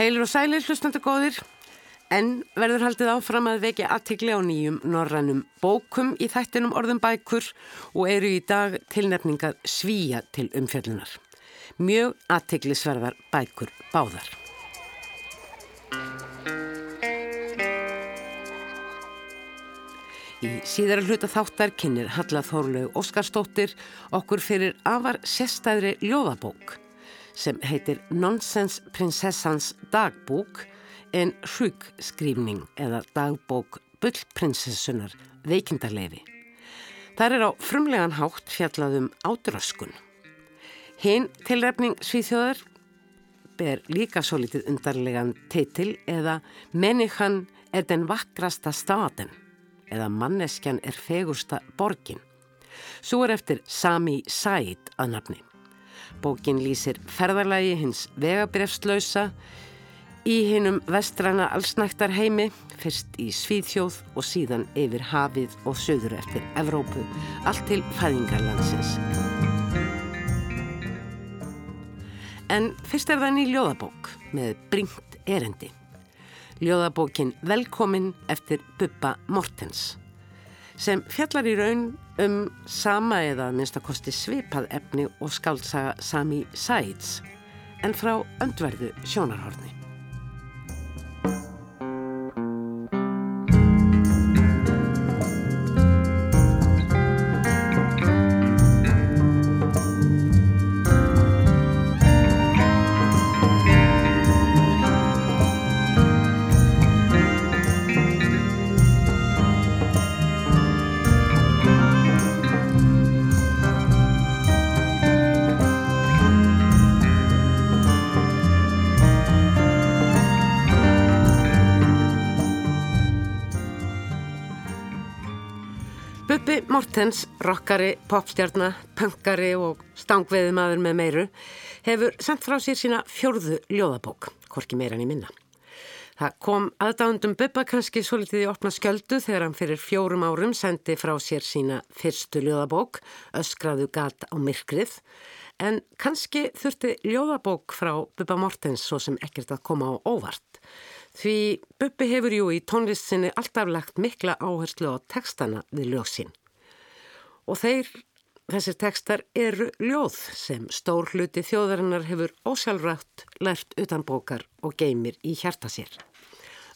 Heilir og sælir hlustandi góðir, en verður haldið áfram að vekja aðtikli á nýjum norrannum bókum í þættinum orðum bækur og eru í dag tilnefningað svíja til umfjöllunar. Mjög aðtiklisverðar bækur báðar. Í síðara hluta þáttar kynir Halla Þórlaug Óskarstóttir okkur fyrir afar sérstæðri ljóðabók sem heitir Nonsens prinsessans dagbúk en hrugskrýfning eða dagbók bullprinsessunar veikindarleifi. Það er á frumlegan hátt fjallaðum átröskun. Hinn tilrefning Svíþjóðar ber líka svo litið undarlegan teitil eða Mennichan er den vakrasta staden eða Manneskjan er fegursta borgin. Svo er eftir Sami Said að nafni. Bókin lýsir ferðarlægi hins vegabrefslausa í hinnum vestræna allsnæktar heimi, fyrst í Svíðhjóð og síðan yfir hafið og söður eftir Evrópu, allt til fæðingarlandsins. En fyrst er það ný ljóðabók með bringt erendi. Ljóðabókin Velkomin eftir Bubba Mortens sem fjallar í raun um sama eða minnstakosti svipað efni og skáltsaga Sami Sæts en frá öndverðu sjónarhorni. Mortens, rockari, popstjarnar, punkari og stangveðimaður með meiru, hefur sendt frá sér sína fjörðu ljóðabók, hvorki meirann í minna. Það kom aðdándum Bubba kannski svo litið í opna skjöldu þegar hann fyrir fjórum árum sendi frá sér sína fyrstu ljóðabók, Öskraðu gat á myrkrið, en kannski þurfti ljóðabók frá Bubba Mortens svo sem ekkert að koma á óvart. Því Bubbi hefur jú í tónlistinni alltaf lagt mikla áherslu á textana við ljósinn. Og þeir, þessir textar eru ljóð sem stór hluti þjóðarinnar hefur ósjálfrætt lært utan bókar og geymir í hjarta sér.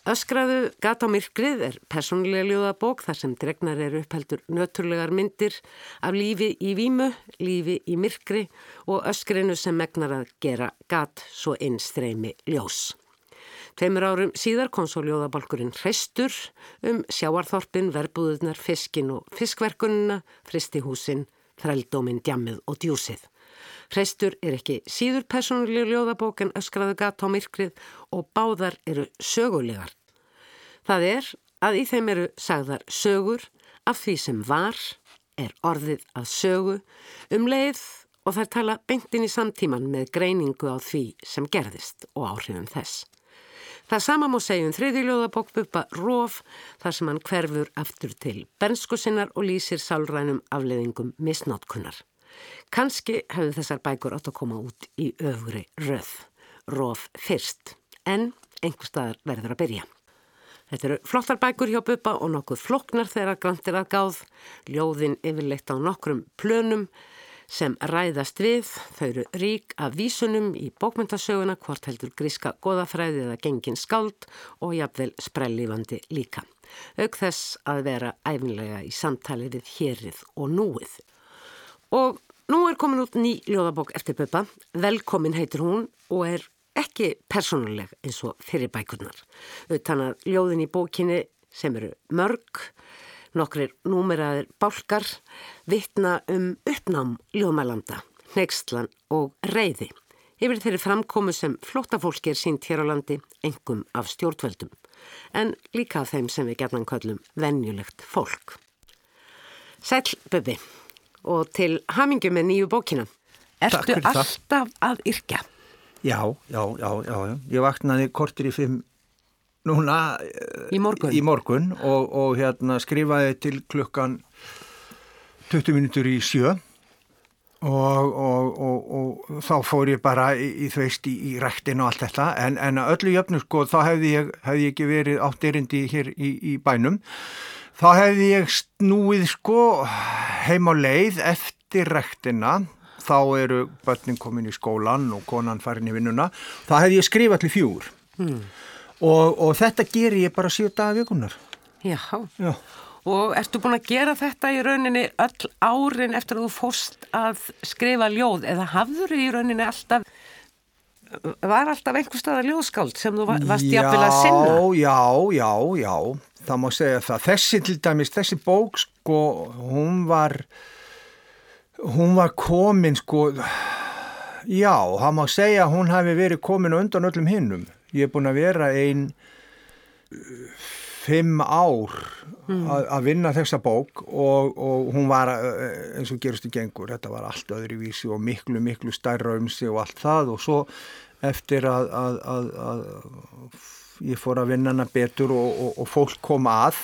Öskraðu Gata myrkrið er personlega ljóðabók þar sem dregnar eru uppheldur nöturlegar myndir af lífi í vímu, lífi í myrkri og öskrinu sem megnar að gera gat svo innstreymi ljós. Tveimur árum síðar kom svo ljóðabalkurinn Hreistur um sjáarþorpin, verbúðunar, fiskin og fiskverkunina, fristihúsin, þrældómin, djammið og djúsið. Hreistur er ekki síður personuleg ljóðabók en öskraðu gat á myrkrið og báðar eru sögulegar. Það er að í þeim eru sagðar sögur af því sem var, er orðið að sögu, um leið og þær tala beintin í samtíman með greiningu á því sem gerðist og áhrifum þess. Það sama má segja um þriðiljóðabók Bubba Róf þar sem hann hverfur aftur til bernsku sinnar og lýsir sálrænum afleðingum misnátkunnar. Kanski hefðu þessar bækur átt að koma út í öfri röð. Róf fyrst, en einhver staðar verður að byrja. Þetta eru flottar bækur hjá Bubba og nokkuð floknar þegar grantir að gáð, ljóðin yfirleitt á nokkrum plönum, sem ræðast við, þau eru rík af vísunum í bókmyndasöguna, hvort heldur gríska goðafræði eða gengin skáld og jafnvel sprellífandi líka. Auk þess að vera æfinlega í samtali við hérið og núið. Og nú er komin út ný ljóðabók eftir Böpa, velkomin heitir hún og er ekki persónuleg eins og fyrir bækurnar. Þannig að ljóðin í bókinni sem eru mörg, Nokkrir númeraðir bálkar vittna um uppnám ljóðmælanda, neykslan og reyði. Yfir þeirri framkomu sem flóttafólki er sínt hér á landi, engum af stjórnveldum, en líka af þeim sem við gerðan kallum venjulegt fólk. Sæl, Böbbi, og til hamingu með nýju bókina. Ertu alltaf það. að yrkja? Já, já, já, já. Ég vaknaði kortir í fimm núna í morgun, í morgun og, og hérna skrifaði til klukkan 20 minútur í sjö og, og, og, og þá fór ég bara í, í þú veist í, í rættin og allt þetta. En, en öllu jöfnu sko þá hefði ég, hefði ég ekki verið átt erindi hér í, í bænum. Þá hefði ég snúið sko heim á leið eftir rættina þá eru börnin komin í skólan og konan farin í vinnuna. Þá hefði ég skrifað til fjúr. Mm. Og þetta ger ég bara síðu daga vikunar Já, Já. Og ertu búin að gera þetta í rauninni öll árin eftir að þú fórst að skrifa ljóð eða hafður þið í rauninni alltaf, var alltaf einhver staðar ljóðskáld sem þú varst jafnvel að sinna? Já, já, já, það má segja það. Þessi til dæmis, þessi bók sko, hún var, hún var komin sko, já, það má segja hún hafi verið komin undan öllum hinnum. Ég er búin að vera einn fimm ár mm. að vinna þessa bók og, og hún var eh, eins og gerist í gengur, þetta var allt öðri vísi og miklu miklu stærra um sig og allt það og svo eftir að, að, að, að ég fór að vinna hana betur og, og fólk kom að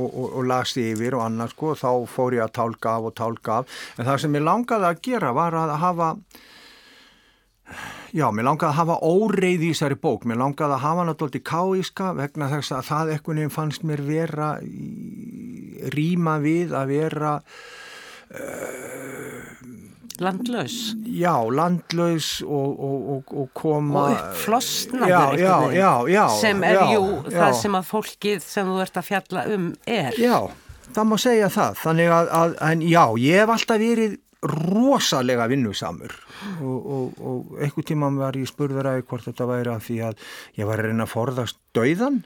og lasi yfir og annars sko, þá fór ég að tálka af og tálka af en það sem ég langaði að gera var að hafa Já, mér langaði að hafa óreið í þessari bók, mér langaði að hafa náttúrulega káíska vegna þess að það ekkert nefn fannst mér vera rýma við að vera uh, Landlaus? Já, landlaus og, og, og, og koma... Og uppflostnaður eitthvað sem er jú það sem að fólkið sem þú ert að fjalla um er. Já, það má segja það, þannig að, að en já, ég hef alltaf verið rosalega vinnusamur. Og, og, og einhver tíma var ég spurðaræði hvort þetta væri að því að ég var að reyna að forðast dauðan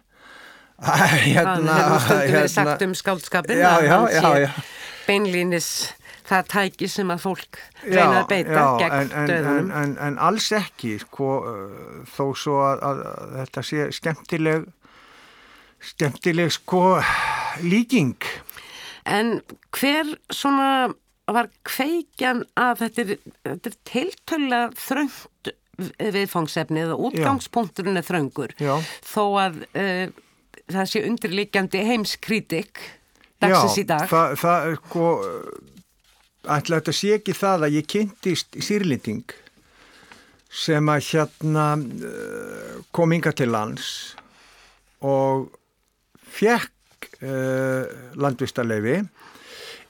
hérna, það hefur stundu verið sagt hérna- um skáldskapin já, já, já, beinlínis það tæki sem að fólk reyna að beita gegn en, döðunum en, en, en alls ekki sko, þó svo að, að, að þetta sé skemmtileg skemmtileg sko líking. En hver svona var kveikjan að þetta er, þetta er tiltöla þröngt viðfangsefni eða útgangspunkturinn er þröngur Já. þó að uh, það sé undirlikjandi heimskritik dagsins Já, í dag. Já, það, er sko, ætla þetta sé ekki það að ég kynntist sýrlending sem að hérna uh, kom inga til lands og fekk uh, landvistarleifi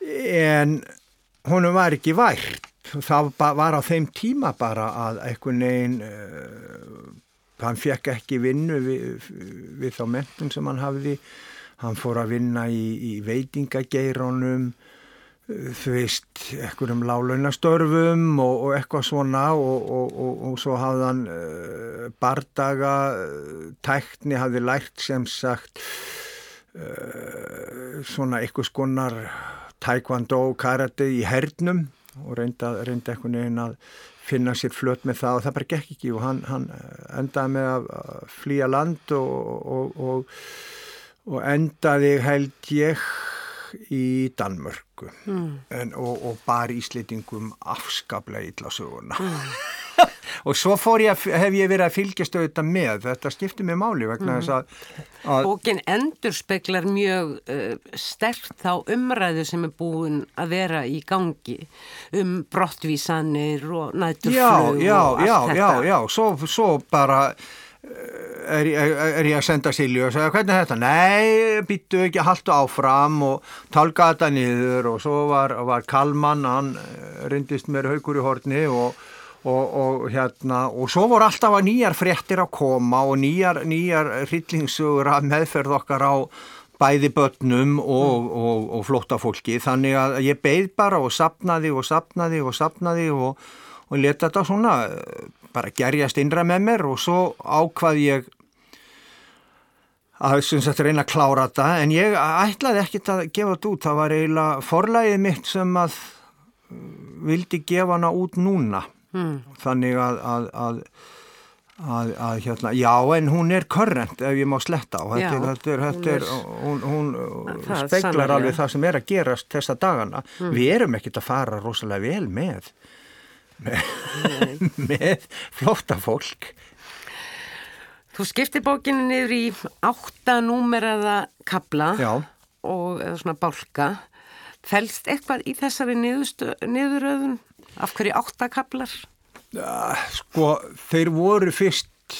en honum var ekki vært. Það var á þeim tíma bara að einhvern veginn uh, hann fekk ekki vinnu við, við þá mentun sem hann hafði. Hann fór að vinna í, í veitingageirónum uh, þú veist, einhverjum lálaunastörfum og, og eitthvað svona og, og, og svo hafði hann uh, bardaga tækni hafði lært sem sagt svona eitthvað skonar taekwondo karate í hernum og reynda, reynda einhvern veginn að finna sér flöt með það og það bara gekk ekki og hann, hann endaði með að flýja land og, og, og, og endaði held ég í Danmörku mm. en, og bar íslitingum afskaplega illa söguna mm. Og svo ég, hef ég verið að fylgjast auðvitað með, þetta skiptir mig máli vegna mm. þess að, Bókin endur speklar mjög uh, sterkt þá umræðu sem er búin að vera í gangi um brottvísanir og nætturflög og allt já, þetta Já, já, já, svo, svo bara uh, Er, er, er ég að senda Silju og segja hvernig er þetta? Nei, býttu ekki að halda áfram og talga þetta niður og svo var, var Kalman, hann uh, rindist mér haugur í horni og Og, og hérna og svo voru alltaf að nýjar fréttir að koma og nýjar, nýjar hryllingssugur að meðferð okkar á bæði börnum og, mm. og, og flotta fólki þannig að ég beigð bara og sapnaði og sapnaði og sapnaði og leta þetta svona bara gerjast innra með mér. Og svo ákvað ég að þessum að reyna að klára þetta. En ég ætlaði ekkit að gefa þetta út. Það var eiginlega forlægið mitt sem að vildi gefa hana út núna mm. þannig að, að, að, að hérna, já en hún er körrent ef ég má sletta á já, þetta er, þetta er, hún, hún, hún speiklar alveg það sem er að gerast þessa dagana mm. við erum ekkert að fara rosalega vel með með, með flóta fólk Þú skiptir bókinu niður í átta númeraða kabla já. og svona bálka Fælst eitthvað í þessari niðuröðun? Af hverju áttakablar? Sko, þeir voru fyrst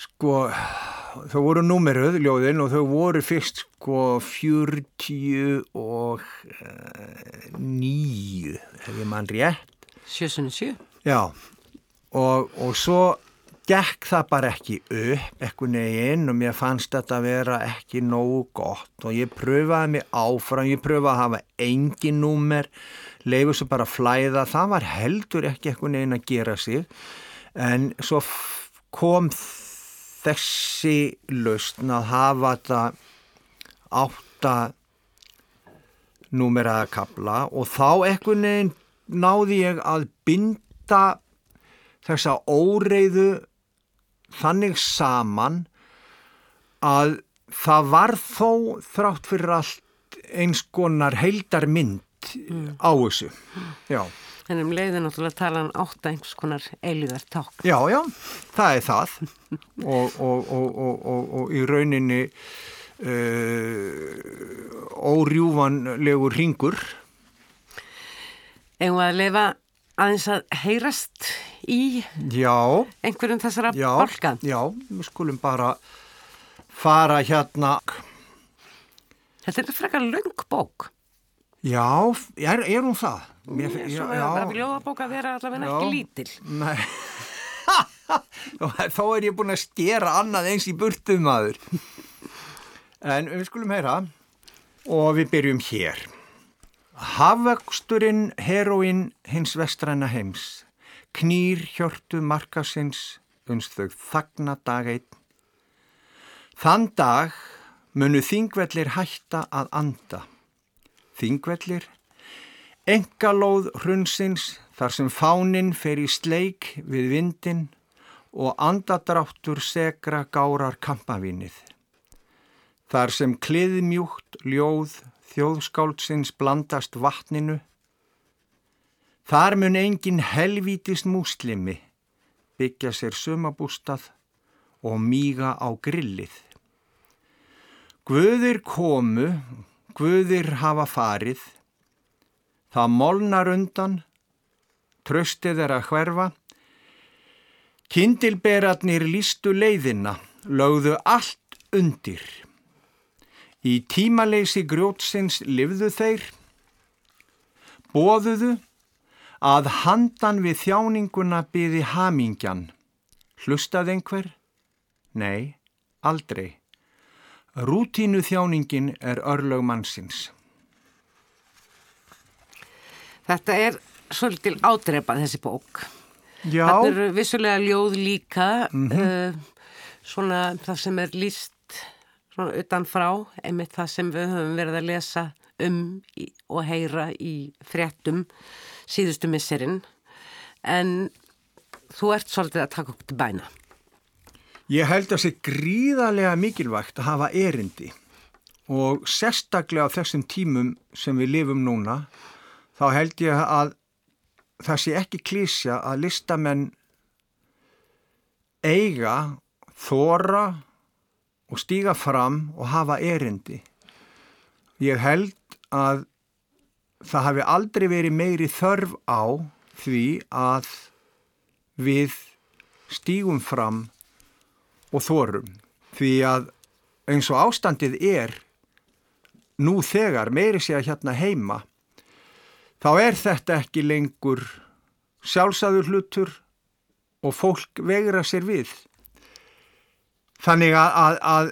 sko, þau voru númeruð ljóðin og þau voru fyrst sko 40 og uh, nýju, hefur mann rétt. 77? Já, og, og svo gekk það bara ekki upp eitthvað neginn og mér fannst þetta að vera ekki nógu gott og ég pröfaði mig áfram, ég pröfaði að hafa engin númer, leiði svo bara að flæða, það var heldur ekki eitthvað neginn að gera sig. En svo kom þessi lausn að hafa þetta átta númeraða kabla og þá eitthvað neginn náði ég að binda þessa óreiðu þannig saman að það var þó þrátt fyrir allt eins konar heildar mynd mm. á þessu. Já. En um leiði náttúrulega tala hann átt að einhvers konar eiligar ták. Já, já, það er það og, og, og, og í rauninni uh, órjúvanlegur ringur. En að leifa aðeins að heyrast í já, einhverjum þessara já, bálka? Já, við skulum bara fara hérna. Þetta er frekar löng bók. Já, er, er hún það? Mér, já, já, já. Það er ljóðabók að vera allavega ekki lítil. Nei, þá er ég búin að stjera annað eins í burtum maður. En við skulum heyra og við byrjum hér. Hafvöxturinn heroinn hins vestræna heims, knýr hjörtu markasins, unst þau þagna dag einn. Þann dag munu þingvellir hætta að anda. Þingvellir, engalóð hrunsins þar sem fáninn fer í sleik við vindin og andadráttur segra gárar kampavinnið. Þar sem kliðmjúkt ljóð þjóðskáldsins blandast vatninu. Þar mun engin helvítist múslimi byggja sér sumabústað og míga á grillið. Guðir komu, guðir hafa farið, það molnar undan, tröstið er að hverfa, kindilberatnir lístu leiðina, lögðu allt undir. Í tímaleysi grjótsins livðu þeir, bóðuðu að handan við þjáninguna byði hamingjan. Hlustað einhver? Nei, aldrei. Rútínu þjáningin er örlög mannsins. Þetta er svolítil ádreipað þessi bók. Já. Þetta eru vissulega ljóð líka, mm -hmm. uh, svona það sem er líst svona utanfrá, einmitt það sem við höfum verið að lesa um og heyra í fréttum síðustu misserinn en þú ert svolítið að taka upp til bæna. Ég held að sé gríðarlega mikilvægt að hafa erindi og sérstaklega á þessum tímum sem við lifum núna þá held ég að það sé ekki klísja að listamenn eiga, þóra og stíga fram og hafa erindi. Ég held að það hafi aldrei verið meiri þörf á því að við stígum fram og þorum. Því að eins og ástandið er nú þegar meiri sé að hérna heima þá er þetta ekki lengur sjálfsæður hlutur og fólk vegra sér við. Þannig að, að, að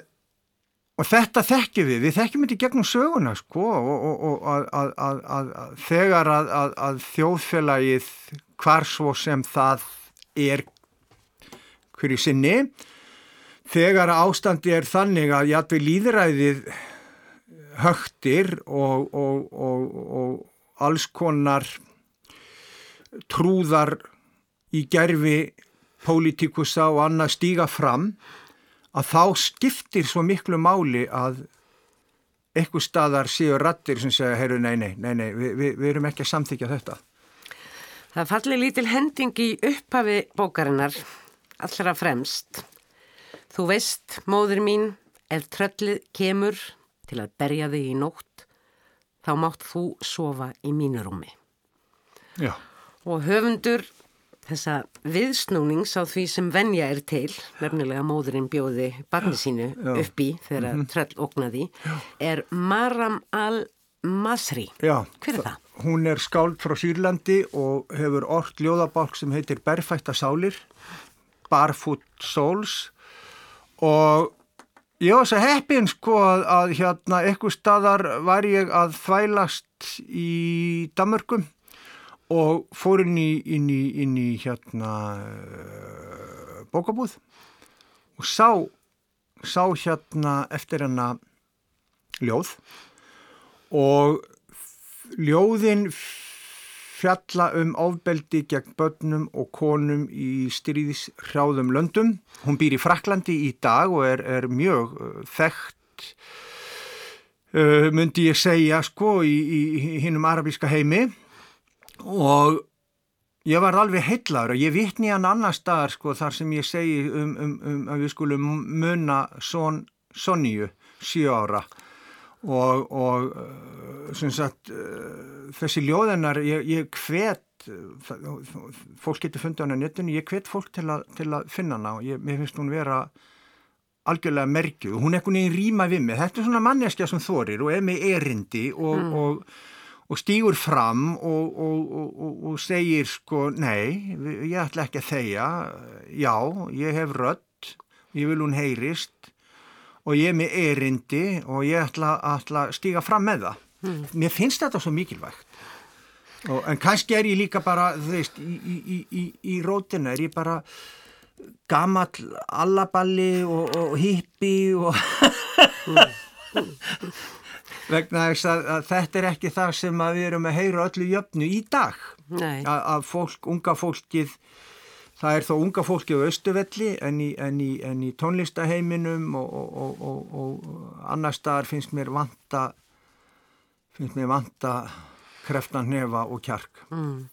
og þetta þekkjum við, við þekkjum þetta gegnum söguna sko og, og, og að þegar að þjóðfélagið hvar svo sem það er hverju sinni þegar ástandi er þannig að jætvi líðræðið högtir og, og alls konar trúðar í gerfi pólítikusa og annað stíga fram að þá skiptir svo miklu máli að eitthvað staðar séu rattir sem segja, heyru, nei, nei, nei, nei við, við, við erum ekki að samþykja þetta. Það falli lítil hending í upphafi bókarinnar, allra fremst. Þú veist, móður mín, ef tröllið kemur til að berja þig í nótt, þá mátt þú sofa í mínu rúmi. Já. Og höfundur þessa viðsnúnings á því sem venja er til, nefnilega móðurinn bjóði barni sínu Já. upp í þegar mm -hmm. tröll ógnaði, er Maram al-Masri. Já. Hver er það? Hún er skáld frá Sýrlandi og hefur orkt ljóðabalk sem heitir Berfætta sálir, Barefoot Souls og ég var svo heppin sko að, að hérna eitthvað staðar var ég að þvælast í Damörgum og fór inn í, inn í, inn í hérna uh, bókabúð og sá, sá hérna eftir hennar ljóð. Og ljóðin fjalla um ofbeldi gegn börnum og konum í stríðishrjáðum löndum. Hún býr í Fraklandi í dag og er, er mjög uh, þekkt, uh, myndi ég segja, sko, í, í, hinnum arabíska heimi. Og ég var alveg heitlaður og ég vitni hann annar staðar, sko, þar sem ég segi um, um, um að við skulum muna son, Sonju, sjö ára og, og sem sagt uh, þessi ljóðennar ég, ég hvet fólk getur fundið hann á netinu, ég hvet fólk til, a, til að finna hana og ég, mér finnst hún vera algjörlega merkjuð. Og hún er einhvern veginn rýma við mig, þetta er svona manneskja sem þorir og er með erindi og, mm. og, og stýgur fram og, og segir sko nei, ég ætla ekki að þeia já, ég hef rött ég vil hún heyrist og ég er með erindi og ég ætla að stíga fram með það. Mm. Mér finnst þetta svo mikilvægt. Og, en kannski er ég líka bara, þú veist, í, í, í, í rótina er ég bara gamall allaballi og, og hippi og vegna þess að, að þetta er ekki það sem við erum að heyra öllu jöfnu í dag. Að, að fólk, unga fólkið Það er þó unga fólki á Östuvelli en í, en í, en í tónlistaheiminum og, og, og, og annar staðar finnst mér vanta, finnst mér vanta kreftan nefa og kjark. Mm.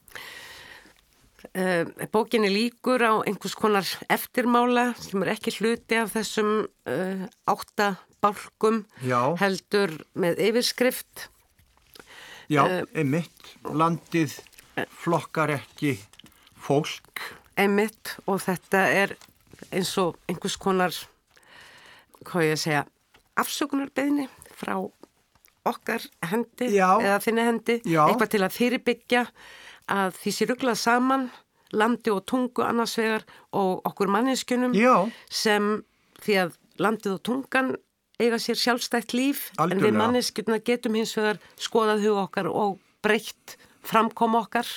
Uh, bókinni líkur á einhvers konar eftirmála sem er ekki hluti af þessum uh, átta bálkum Já. heldur með yfirskrift. Já, uh, einmitt. Landið flokkar ekki fólk einmitt og þetta er eins og einhvers konar hvað ég að segja afsökunarbeðni frá okkar hendi Já. eða þinni hendi Já. eitthvað til að fyrirbyggja að því sé rugglað saman landi og tungu annars vegar og okkur manninskunum Já. sem því að landið og tungan eiga sér sjálfstætt líf Algjörlega. en við manninskuna getum hins vegar skoðað hug okkar og breytt framkom okkar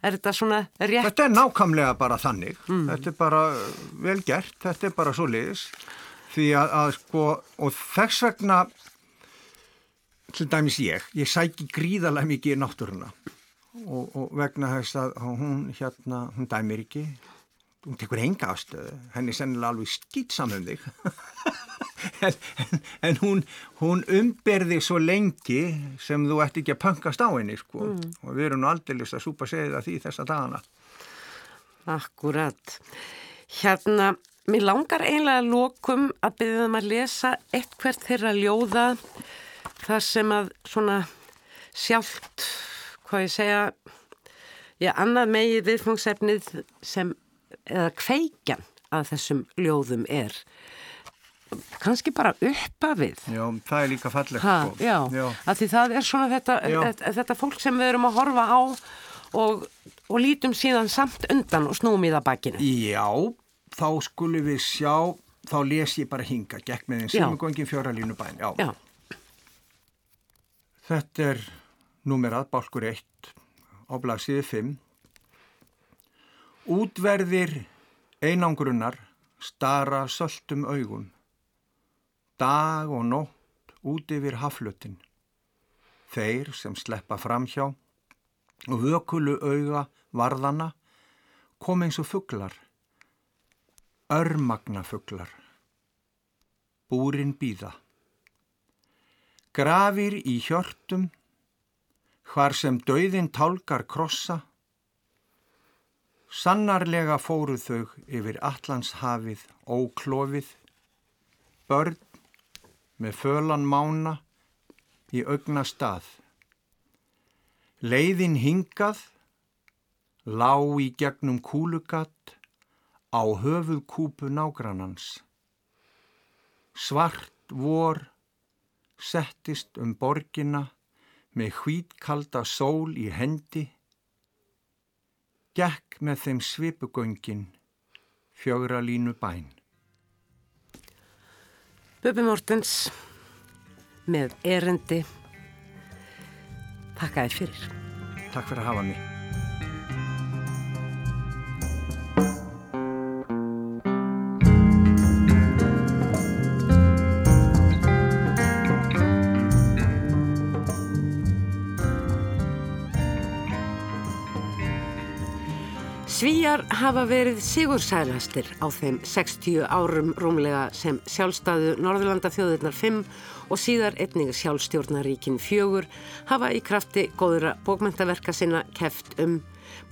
Er þetta svona rétt? Þetta er nákvæmlega bara þannig. Mm. Þetta er bara vel gert, þetta er bara svo liðis. Því að, að sko, og þess vegna, til dæmis ég, ég sæki gríðarlega mikið í náttúruna. Og, og vegna þess að hún hérna, hún dæmir ekki, hún tekur enga ástöðu, henni er sennilega alveg skýtsam um þig. en, en, en hún, hún umberði svo lengi sem þú ætti ekki að pankast á henni sko. mm. og við erum nú aldrei að súpa segja því þessa dagana Akkurat Hérna, mér langar einlega lokum að byrja um að lesa eitt hvert þeirra ljóða þar sem að svona sjálft, hvað ég segja já, annað megi viðfangsefnið sem, eða kveikjan að þessum ljóðum er. Kannski bara uppa við Já, það er líka fallegt ha, sko. Já, já. að því það er svona þetta, þetta, þetta fólk sem við erum að horfa á og, og lítum síðan samt undan og snúum í það bakinu. Já, þá skulum við sjá þá les ég bara hinga, gekk með einn semugöngin fjóralínu bæn já. já. Þetta er númerað, bálkur 1 á blaðsíði 5 Útverðir einangrunnar stara söldum augum dag og nótt út yfir haflutin. Þeir sem sleppa framhjá og vökulu auga varðana kom eins og fugglar, örmagna fugglar. Búrin býða. Grafir í hjörtum, hvar sem dauðin tálkar krossa, Sannarlega fóru þau yfir Allandshafið óklófið, börn með fölan mána í augna stað. Leiðin hingað, lá í gegnum kúlugatt á höfuð kúpu nágrannans. Svart vor settist um borgina með hvítkalda sól í hendi, gekk með þeim svipugöngin fjögra línu bæn. Bubi Mortens með erendi. Takk að þið fyrir. Takk fyrir að hafa mig. Svíjar hafa verið sigursælastir á þeim 60 árum rúmlega sem sjálfstæðu Norðurlandafjóðirnar 5 og síðar einnig sjálfstjórnaríkin 4 hafa í krafti góðra bókmentaverka sinna keft um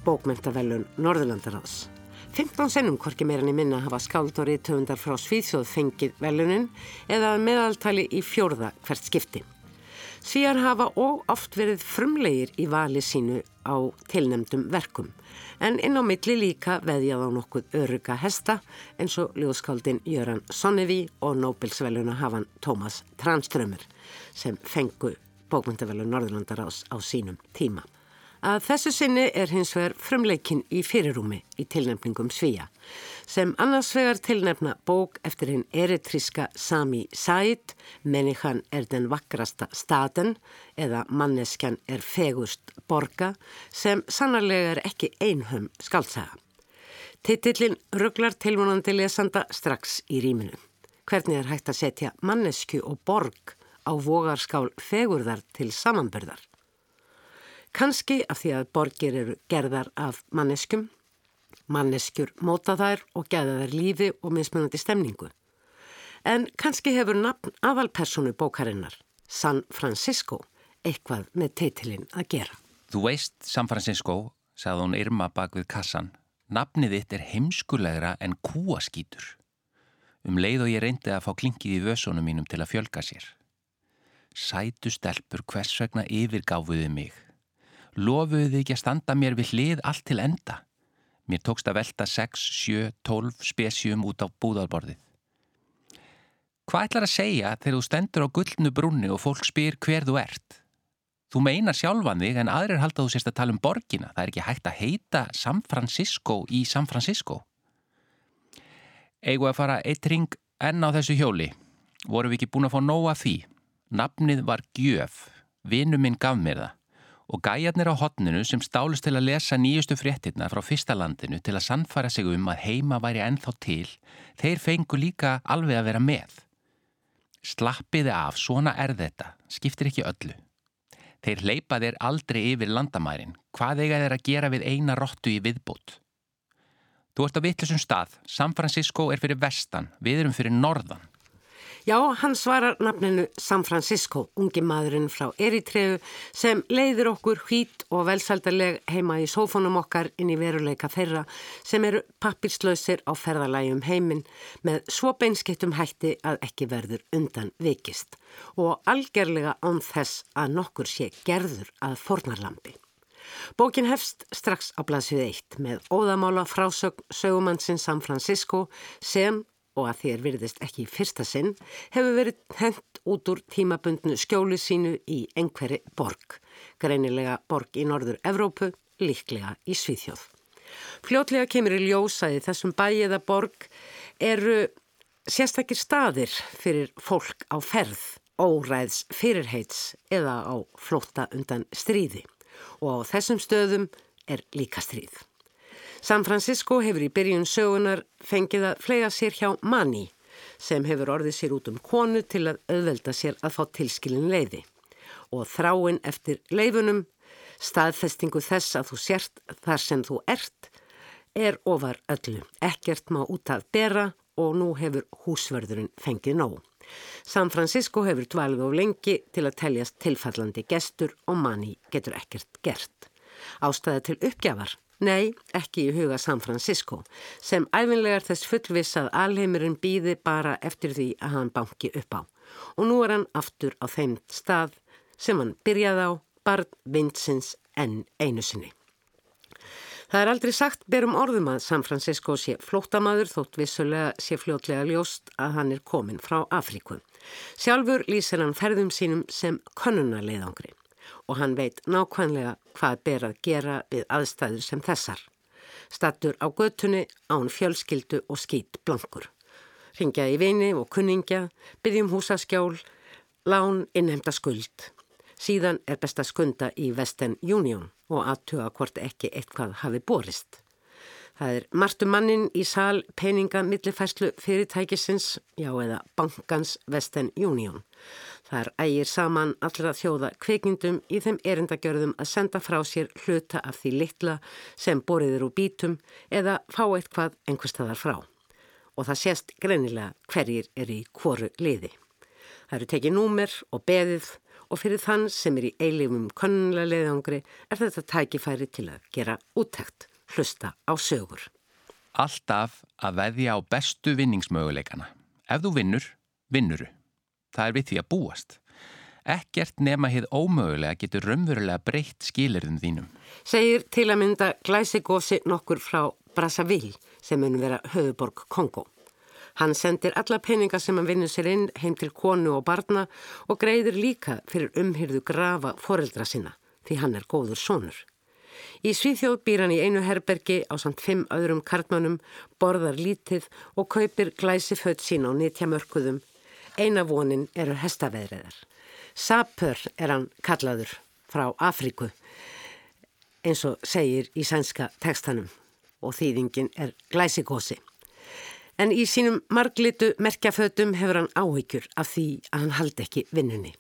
bókmentavellun Norðurlandaráðs. 15 sennum korki meirinni minna hafa skáld og riðtöfundar frá Svíðsjóð fengið velunin eða meðaltali í fjórða hvert skipti. Svíjar hafa og oft verið frumlegir í vali sínu á tilnemdum verkum en inn á milli líka veðjað á nokkuð öruga hesta eins og ljóðskáldin Jöran Sonnevi og Nobelsveluna hafan Tómas Tranströmer sem fengu bókmyndavelu Norðurlandarás á sínum tíma. Að þessu sinni er hins vegar frumleikin í fyrirrúmi í tilnefningum Svíja sem annars vegar tilnefna bók eftir hinn eritríska Sami Said, mennikan er den vakrasta staten eða manneskjan er fegust borga sem sannarlega er ekki einhum skaldsaga. Titillin rugglar tilvonandi lesanda strax í rýminu. Hvernig er hægt að setja mannesku og borg á vogarskál fegurðar til samanbörðar? Kanski af því að borgir eru gerðar af manneskum, manneskjur móta þær og geða þær lífi og mismunandi stemningu. En kannski hefur nafn aðalpersonu bókarinnar, San Francisco, eitthvað með teitilinn að gera. Þú veist, San Francisco, sagði hún Irma bak við kassan, nafnið þitt er heimskulegra en kúaskítur. Um leið og ég reyndi að fá klinkið í vösunum mínum til að fjölga sér. Sætu stelpur hvers vegna yfirgáfuði mig lofuðu þið ekki að standa mér við hlið allt til enda. Mér tókst að velta 6, 7, 12 spesjum út á búðalborðið. Hvað ætlar að segja þegar þú stendur á gullnu brunni og fólk spyr hver þú ert? Þú meinar sjálfan þig en aðrir halda þú sérst að tala um borgina. Það er ekki hægt að heita San Francisco í San Francisco. Egu að fara eitt ring enn á þessu hjóli. Vorum við ekki búin að fá nóga því? Nafnið var Gjöf. Vinnu minn gaf mér það og gæjarnir á hotninu sem stálust til að lesa nýjustu fréttina frá fyrsta landinu til að sannfæra sig um að heima væri ennþá til, þeir fengu líka alveg að vera með. Slappiði af, svona er þetta, skiptir ekki öllu. Þeir leipa þeir aldrei yfir landamærin, hvað eiga þeir að gera við eina róttu í viðbútt? Þú ert á vittlisum stað, San Francisco er fyrir vestan, við erum fyrir norðan. Já, hann svarar nafninu San Francisco, ungi maðurinn frá Eritreu sem leiðir okkur hvít og velsaldarleg heima í sófónum okkar inn í veruleika þeirra sem eru pappirslausir á ferðalægjum heiminn með svo beinskettum hætti að ekki verður undan vikist og algerlega án þess að nokkur sé gerður að fornarlampi. Bókin hefst strax á blaðsvið eitt með óðamála frásögn sögumannsinn San Francisco sem og að þér virðist ekki í fyrsta sinn, hefur verið hendt út úr tímabundnu skjóli sínu í einhverri borg, greinilega borg í norður Evrópu, líklega í Svíþjóð. Fljótlega kemur í ljósaði þessum bæiða borg eru sérstakir staðir fyrir fólk á ferð, óræðs fyrirheits eða á flótta undan stríði og á þessum stöðum er líka stríð. San Francisco hefur í byrjun sögunar fengið að flega sér hjá Manni sem hefur orðið sér út um konu til að auðvelda sér að fá tilskilin leiði og þráinn eftir leifunum, staðfestingu þess að þú sért þar sem þú ert, er ofar öllu. Ekkert má út að bera og nú hefur húsverðurinn fengið nóg. San Francisco hefur dvalið á lengi til að teljast tilfallandi gestur og Manni getur ekkert gert. Ástæði til uppgjafar Nei, ekki í huga San Francisco, sem æfinlegar þess fullviss að alheimurinn býði bara eftir því að hann banki upp á. Og nú er hann aftur á þeim stað sem hann byrjaði á, barn vindsins enn einu sinni. Það er aldrei sagt berum orðum að San Francisco sé flóttamaður þótt vissulega sé fljótlega ljóst að hann er komin frá Afríku. Sjálfur lýsir hann ferðum sínum sem konunarleiðangri og hann veit nákvæmlega hvað ber að gera við aðstæður sem þessar. Stattur á göttunni án fjölskyldu og skýt blankur. Ringja í vini og kunningja, byggjum húsaskjál, lán innhemta skuld. Síðan er best að skunda í Western Union og aðtuga hvort ekki eitthvað hafi borist. Það er margtum mannin í sal peninga millifæslu fyrirtækisins, já eða bankans Western Union. Það er ægir saman allra þjóða kveikindum í þeim erindagjörðum að senda frá sér hluta af því litla sem boriður úr bítum eða fá eitthvað einhverstaðar frá. Og það sést greinilega hverjir er í hvoru liði. Það eru tekið númer og beðið og fyrir þann sem er í eilifum konunlega leiðangri er þetta tækifæri til að gera úttækt, hlusta á sögur. Alltaf að veðja á bestu vinningsmöguleikana. Ef þú vinnur, vinnuru. Það er við því að búast. Ekkert nema hið ómögulega getur raunverulega breytt skilirðum þínum. Segir til að mynda glæsigósi nokkur frá Brazzaville sem mun vera höfuborg Kongo. Hann sendir alla peninga sem hann vinnur sér inn heim til konu og barna og greiður líka fyrir umhyrðu grafa foreldra sinna því hann er góður sónur. Í Svíþjóð býr hann í einu herbergi á samt fimm öðrum kartmannum, borðar lítið og kaupir glæsi född sín á nýttjamörkuðum. Eina vonin eru hestaveðriðar. Sapör er hann kallaður frá Afríku eins og segir í sænska tekstanum og þýðingin er glæsikósi. En í sínum marglitu merkjafötum hefur hann áhyggjur af því að hann haldi ekki vinnunni.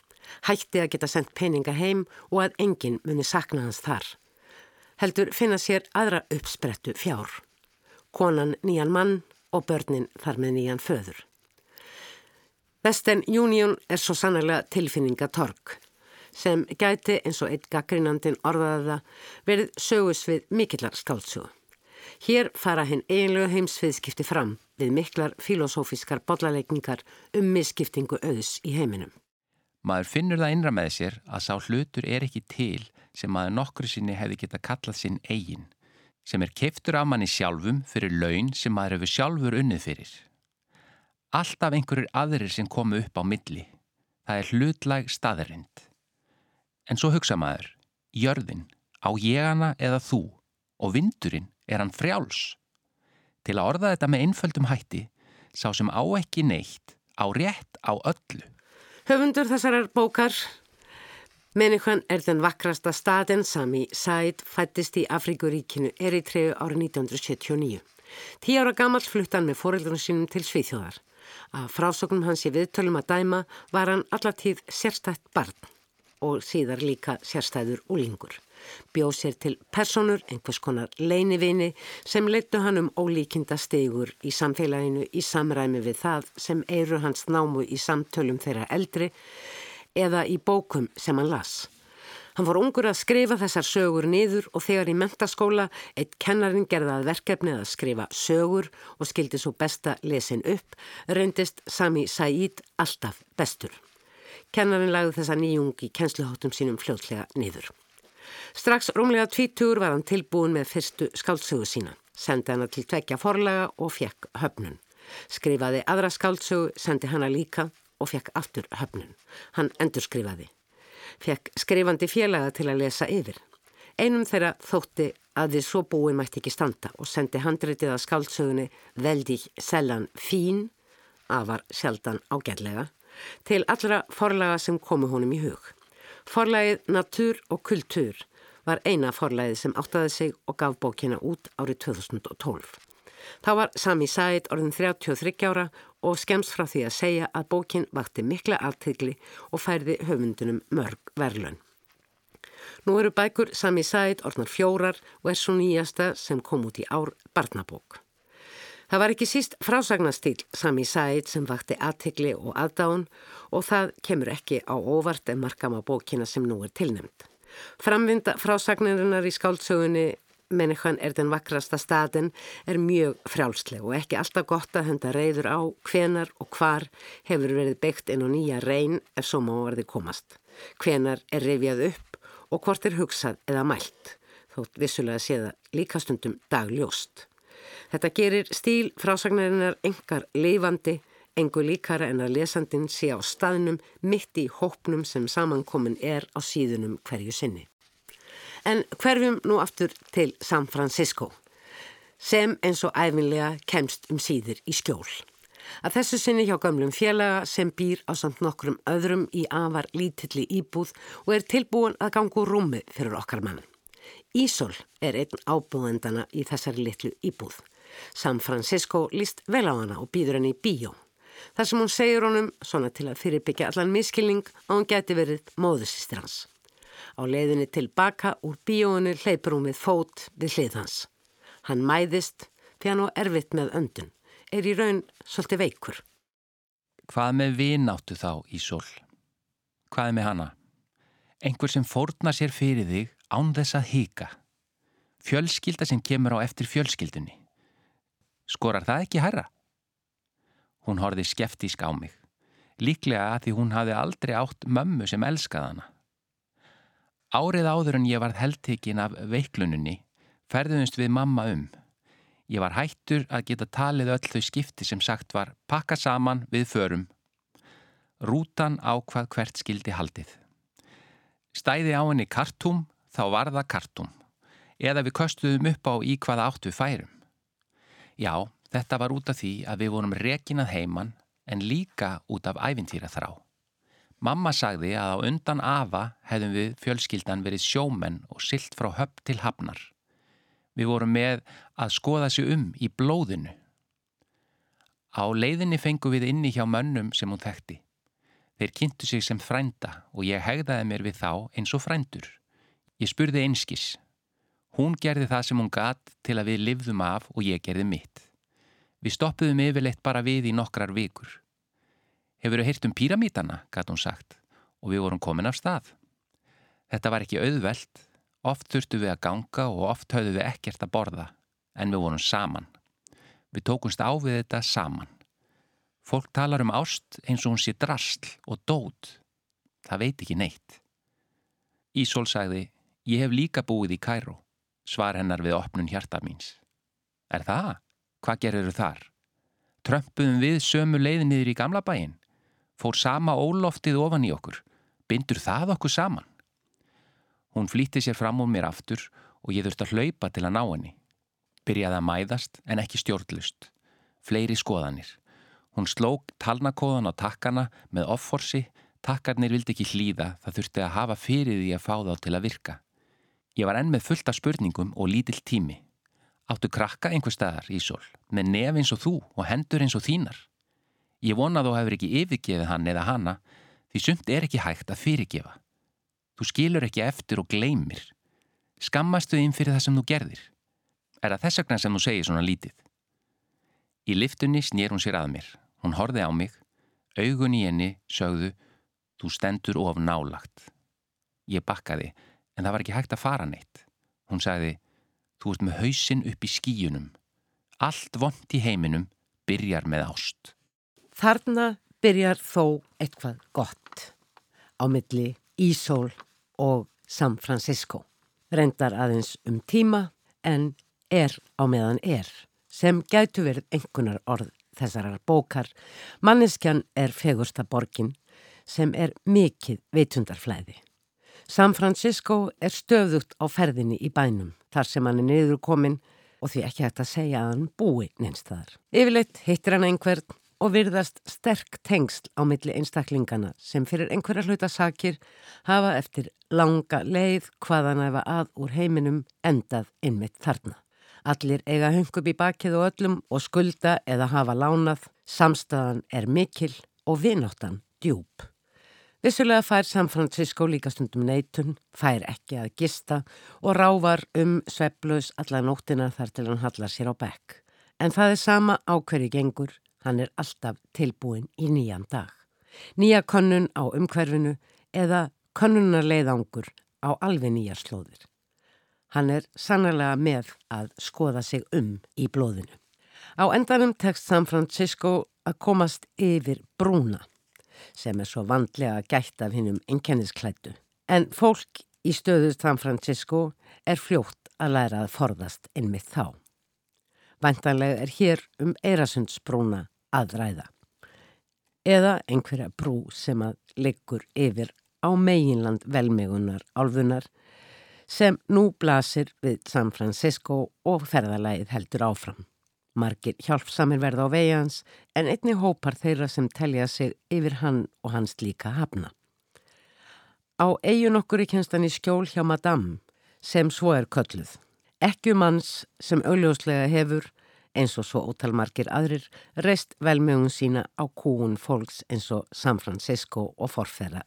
Hætti að geta sendt peninga heim og að enginn muni sakna hans þar. Heldur finna sér aðra uppsprettu fjár. Konan nýjan mann og börnin þar með nýjan föður. Western Union er svo sannarlega tilfinningatorg sem gæti eins og eitt gaggrinandin orðaða verið sögus við mikillar skáltsögu. Hér fara hinn eiginlega heimsviðskipti fram við miklar filosófiskar bollaleikningar um misskiptingu auðs í heiminum. Maður finnur það innra með sér að sá hlutur er ekki til sem maður nokkru sinni hefði geta kallað sinn eigin, sem er keiftur af manni sjálfum fyrir laun sem maður hefur sjálfur unnið fyrir. Alltaf einhverjur aðrir sem komu upp á milli. Það er hlutlæg staðarind. En svo hugsa maður, jörðin, á ég hana eða þú og vindurinn er hann frjáls. Til að orða þetta með einföldum hætti, sá sem á ekki neitt, á rétt á öllu. Höfundur þessarar bókar, menningan er den vakrasta staden Sami Said fættist í Afrikuríkinu Eritreu árið 1979. Tí ára gammal fluttan með foreldrunum sínum til Svíþjóðar. Að frásögnum hans í viðtölum að dæma var hann allatíð sérstætt barn og síðar líka sérstæður úlingur bjóð sér til personur, einhvers konar leinivini sem leittu hann um ólíkinda stegur í samfélaginu í samræmi við það sem eiru hans námu í samtölum þeirra eldri eða í bókum sem hann las. Hann voru ungur að skrifa þessar sögur niður og þegar í mentaskóla eitt kennarin gerðað verkefni að skrifa sögur og skildi svo besta lesin upp, reyndist Sami Said alltaf bestur. Kennarin lagði þessa nýjungi kennsluháttum sínum fljótlega niður. Strax rúmlega tvítur var hann tilbúin með fyrstu skáldsögu sína. Sendi hana til tvekja forlaga og fekk höfnun. Skrifaði aðra skáldsögu, sendi hana líka og fekk aftur höfnun. Hann endur skrifaði. Fekk skrifandi félaga til að lesa yfir. Einum þeirra þótti að þið svo búin mætti ekki standa og sendi handritið að skáldsögunni veldig sellan fín, afar sjaldan ágætlega, til allra forlaga sem komu honum í hug. Forlagið Natúr og Kultúr var eina forlæði sem áttaði sig og gaf bókina út árið 2012. Þá var Sami Said orðin 33 ára og skemst frá því að segja að bókin vakti mikla aftegli og færði höfundunum mörg verlun. Nú eru bækur Sami Said orðnar fjórar og er svo nýjasta sem kom út í ár barnabók. Það var ekki síst frásagnastýl Sami Said sem vakti aftegli og aðdáðun og það kemur ekki á óvart en markam á bókina sem nú er tilnemd. Framvinda frásagnarinnar í skáldsögunni menningan er den vakrasta staðin er mjög frjálsleg og ekki alltaf gott að henda reyður á hvenar og hvar hefur verið byggt inn á nýja reyn ef svo má verði komast. Hvenar er reyfjað upp og hvort er hugsað eða mælt, þótt vissulega séða líkastundum dagljóst. Þetta gerir stíl frásagnarinnar engar leifandi, engu líkara en að lesandin sé á staðnum mitt í hópnum sem samankomin er á síðunum hverju sinni. En hverfum nú aftur til San Francisco, sem eins og æfinlega kemst um síður í skjól. Að þessu sinni hjá gamlum félaga sem býr á samt nokkrum öðrum í afar lítilli íbúð og er tilbúin að gangu rúmi fyrir okkar mann. Ísól er einn ábúðendana í þessari litlu íbúð. San Francisco líst vel á hana og býður henni í bíó. Þar sem hún segir honum, svona til að fyrirbyggja allan miskilning, að hún geti verið móðusistir hans. Á leiðinni tilbaka úr bíóinu hleypur hún við fót við hlið hans. Hann mæðist því hann var erfitt með öndun er í raun svolítið veikur. Hvað með vináttu þá í sól? Hvað með hana? Engur sem fórna sér fyrir þig án þess að hýka. Fjölskylda sem kemur á eftir fjölskyldunni. Skorar það ekki herra? Hún horfi skeftísk á mig. Líklega að því hún hafi aldrei átt mömmu sem elskaði hana. Árið áður en ég varð heldtekinn af veiklununni ferðumst við mamma um. Ég var hættur að geta talið öll þau skipti sem sagt var pakka saman við förum. Rútan ákvað hvert skildi haldið. Stæði á henni kartúm, þá var það kartúm. Eða við köstuðum upp á í hvaða áttu færum. Já, þetta var út af því að við vorum rekinað heiman en líka út af æfintýra þrá. Mamma sagði að á undan afa hefðum við fjölskyldan verið sjómenn og silt frá höpp til hafnar. Við vorum með að skoða sig um í blóðinu. Á leiðinni fengu við inni hjá mönnum sem hún þekkti. Þeir kynntu sig sem frænda og ég hegðaði mér við þá eins og frændur. Ég spurði einskis. Hún gerði það sem hún gatt til að við livðum af og ég gerði mitt. Við stoppuðum yfirleitt bara við í nokkrar vikur. Hefur þau heyrt um píramítana, gatt hún sagt, og við vorum komin af stað. Þetta var ekki auðvelt Oft þurftu við að ganga og oft höfðu við ekkert að borða, en við vorum saman. Við tókumst á við þetta saman. Fólk talar um ást eins og hún sé drastl og dót. Það veit ekki neitt. Ísól sagði, ég hef líka búið í Kæró, svar hennar við opnun hjarta míns. Er það? Hvað gerir þau þar? Trömpuðum við sömu leiðinniður í gamla bæin? Fór sama óloftið ofan í okkur? Bindur það okkur saman? Hún flýtti sér fram úr mér aftur og ég þurfti að hlaupa til að ná henni. Byrjaði að mæðast en ekki stjórnlust. Fleiri skoðanir. Hún slók talnakóðan á takkana með offorsi, takkarnir vildi ekki hlýða, það þurfti að hafa fyrir því að fá þá til að virka. Ég var enn með fullta spurningum og lítill tími. Áttu krakka einhver staðar, Ísól, með nef eins og þú og hendur eins og þínar. Ég vona þú hefur ekki yfirgefið hann eða hanna, því sumt er ekki hægt að fyrirgefa. Þú skilur ekki eftir og gleymir. Skammastu þín fyrir það sem þú gerðir. Er það þess vegna sem þú segir svona lítið? Í liftunni snýr hún sér að mér. Hún horfi á mig. Augun í henni sögðu, þú stendur of nálagt. Ég bakkaði, en það var ekki hægt að fara neitt. Hún sagði, þú ert með hausin upp í skíunum. Allt vond í heiminum byrjar með ást. Þarna byrjar þó eitthvað gott á milli Ísól og San Francisco. Reyndar aðeins um tíma en er á meðan er sem gætu verið einhvernar orð þessarar bókar. Manneskjan er fegursta borgin sem er mikið veitundarflæði. San Francisco er stöðugt á ferðinni í bænum þar sem hann er niður komin og því ekki hægt að segja að hann búi neins þar. Yfirleitt hittir hann einhvern og virðast sterk tengsl á milli einstaklingana sem fyrir einhverja hlutasakir hafa eftir langa leið hvaðan efa að úr heiminum endað innmitt þarna. Allir eiga höngup í bakið og öllum og skulda eða hafa lánað, samstæðan er mikil og vináttan djúb. Vissulega fær San Francisco líka stundum neitun, fær ekki að gista og rávar um svepplaus alla nóttina þar til hann hallar sér á bekk. En það er sama á hverju gengur Hann er alltaf tilbúin í nýjan dag. Nýja könnun á umhverfinu eða könnunarleiðangur á alveg nýjar slóðir. Hann er sannlega með að skoða sig um í blóðinu. Á endanum tekst San Francisco að komast yfir brúna sem er svo vandlega gætt af hinnum enkennisklættu. En fólk í stöðu San Francisco er fljótt að læra að forðast innmitt þá. Vantanlega er hér um Eirasundsbrúna að ræða. Eða einhverja brú sem að liggur yfir á meginland velmegunar álfunar sem nú blasir við San Francisco og ferðalægið heldur áfram. Margir hjálpsamir verða á vegans en einni hópar þeirra sem telja sig yfir hann og hans líka hafna. Á eigun okkur í kjenstan í skjól hjá Madame sem svo er kölluð. Ekki manns sem augljóslega hefur, eins og svo ótalmarkir aðrir, reist velmjögun sína á kúun fólks eins og San Francisco og forfæra.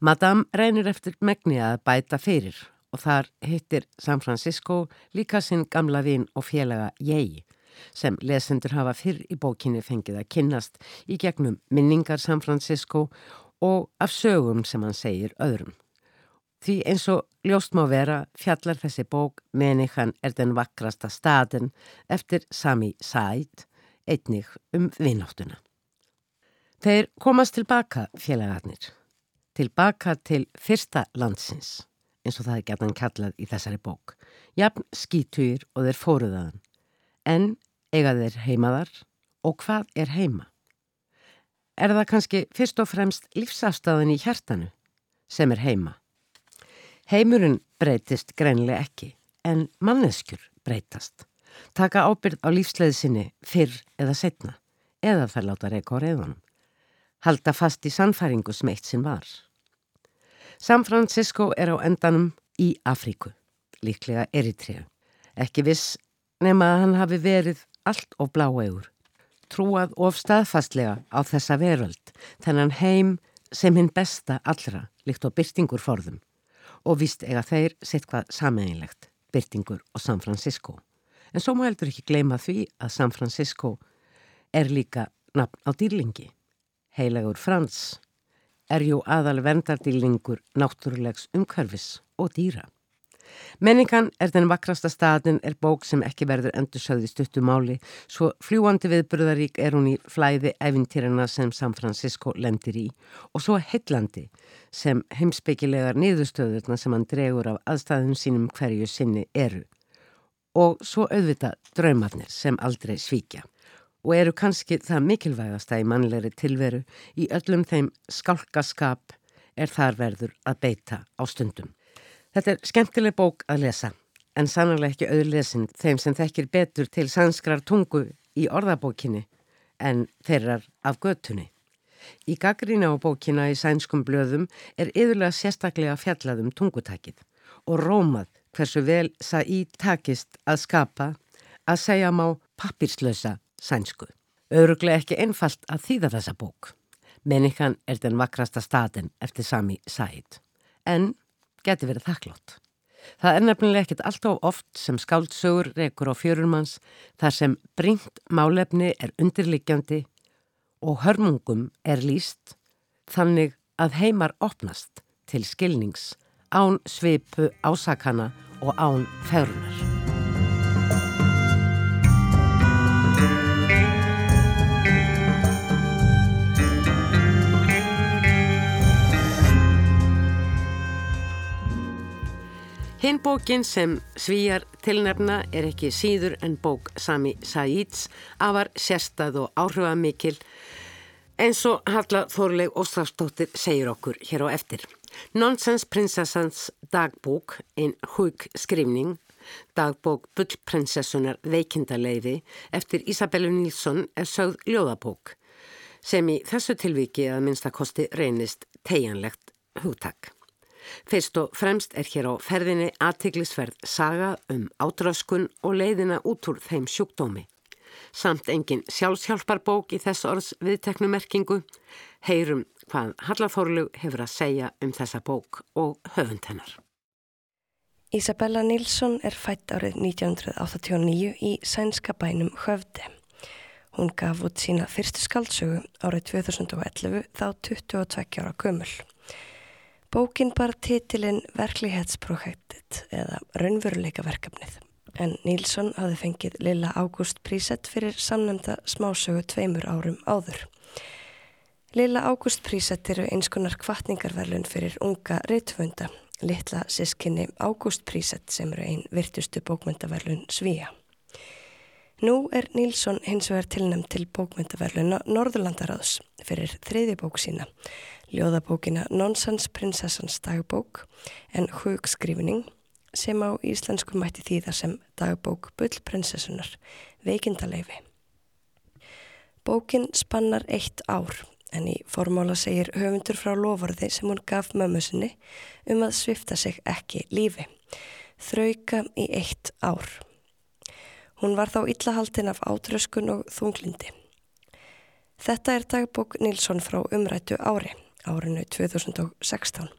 Madame reynir eftir megni að bæta fyrir og þar hittir San Francisco líka sinn gamla vinn og félaga Jei sem lesendur hafa fyrr í bókinni fengið að kynnast í gegnum minningar San Francisco og af sögum sem hann segir öðrum. Því eins og ljóst má vera fjallar þessi bók Menikan er den vakrasta staden eftir Sami Said, einnig um vináttuna. Þeir komast tilbaka félagarnir, tilbaka til fyrsta landsins, eins og það er gætan kallað í þessari bók, jafn skítugir og þeir fóruðaðan, en eiga þeir heimaðar og hvað er heima? Er það kannski fyrst og fremst lífsafstæðin í hjartanu sem er heima? Heimurinn breytist greinlega ekki en manneskjur breytast. Taka ábyrð á lífsleiðsinni fyrr eða setna eða þær láta reyka á reyðunum. Halda fast í sannfæringu sem eitt sinn var. San Francisco er á endanum í Afríku, líklega Eritrea. Ekki viss nema að hann hafi verið allt of bláegur. Trúað of staðfastlega á þessa veröld, þennan heim sem hinn besta allra, líkt á byrtingur forðum. Og vist eiga þeir sitt hvað sameinlegt, byrtingur og San Francisco. En svo má heldur ekki gleyma því að San Francisco er líka nafn á dýrlingi. Heilagur Frans er jú aðal vendardýrlingur náttúrulegs umhverfis og dýra. Menningan er den vakrasta staðin er bók sem ekki verður endur sögði stuttumáli svo fljúandi viðbröðarík er hún í flæði evintýrana sem San Francisco lendir í. Og svo heillandi sem heimsbyggilegar niðurstöðurna sem hann dregur af aðstæðum sínum hverju sinni eru. Og svo auðvita draumarnir sem aldrei svíkja. Og eru kannski það mikilvægasta í mannlegri tilveru. Í öllum þeim skálkaskap er þar verður að beita á stundum. Þetta er skemmtileg bók að lesa en sannlega ekki auðlesin þeim sem þekkir betur til sanskrar tungu í orðabókinni en þeirrar af göttunni. Í gaggrína á bókina í sænskum blöðum er yðurlega sérstaklega fjallaðum tungutækið og rómað hversu vel það í takist að skapa að segja má pappirslösa sænsku. Öruglega ekki einfalt að þýða þessa bók. Mennikan er den vakrasta staden eftir sami sæt. En geti verið þakklátt. Það er nefnilega ekkit alltaf oft sem skáldsögur rekur á fjörurmanns þar sem bringt málefni er undirliggjandi og hörmungum er líst þannig að heimar opnast til skilnings án sveipu ásakana og án ferunar. Hinn bókin sem svíjar tilnefna er ekki síður en bók Sami Saíds afar sérstað og áhrifamikil eins og Halla Þorleg Óstrafstóttir segir okkur hér á eftir. Nonsens prinsessans dagbók, einn hug skrifning, dagbók Bullprinsessunar veikindaleiði eftir Isabellu Nílsson er sögð ljóðabók sem í þessu tilviki að minnstakosti reynist tegjanlegt hugtak. Fyrst og fremst er hér á ferðinni aðtiklisverð saga um ádraskun og leiðina út úr þeim sjúkdómi. Samt engin sjálfshjálparbók í þess orðs viðteknumerkingu. Heyrum hvað Hallafórlug hefur að segja um þessa bók og höfund hennar. Isabella Nilsson er fætt árið 1989 í sænska bænum Höfde. Hún gaf út sína fyrstu skaldsögu árið 2011 þá 22 ára gömul. Bókin bar titilinn Verklighetsprojektet eða Raunveruleika verkefnið en Nílsson hafði fengið Lilla Ágúst prísett fyrir samnemnda smásögu tveimur árum áður. Lilla Ágúst prísett eru eins konar kvartningarverlun fyrir unga reytfunda litla sískinni Ágúst Prísett sem eru einn virtustu bókmyndaverlun Svíja. Nú er Nílsson hins vegar tilnæmt til bókmyndaverluna Norðurlandaráðs fyrir þriði bók sína, ljóðabókina Nonsens prinsessans dagbók en hugskrifning sem á íslensku mætti þýða sem dagbók Bullprinsessunar, veikindaleifi. Bókin spannar eitt ár en í formála segir höfundur frá lofarði sem hún gaf mömmu sinni um að svifta sig ekki lífi. Þrauka í eitt ár. Hún var þá illahaldin af átröskun og þunglindi. Þetta er dagbók Nilsson frá umrættu ári, árinu 2016,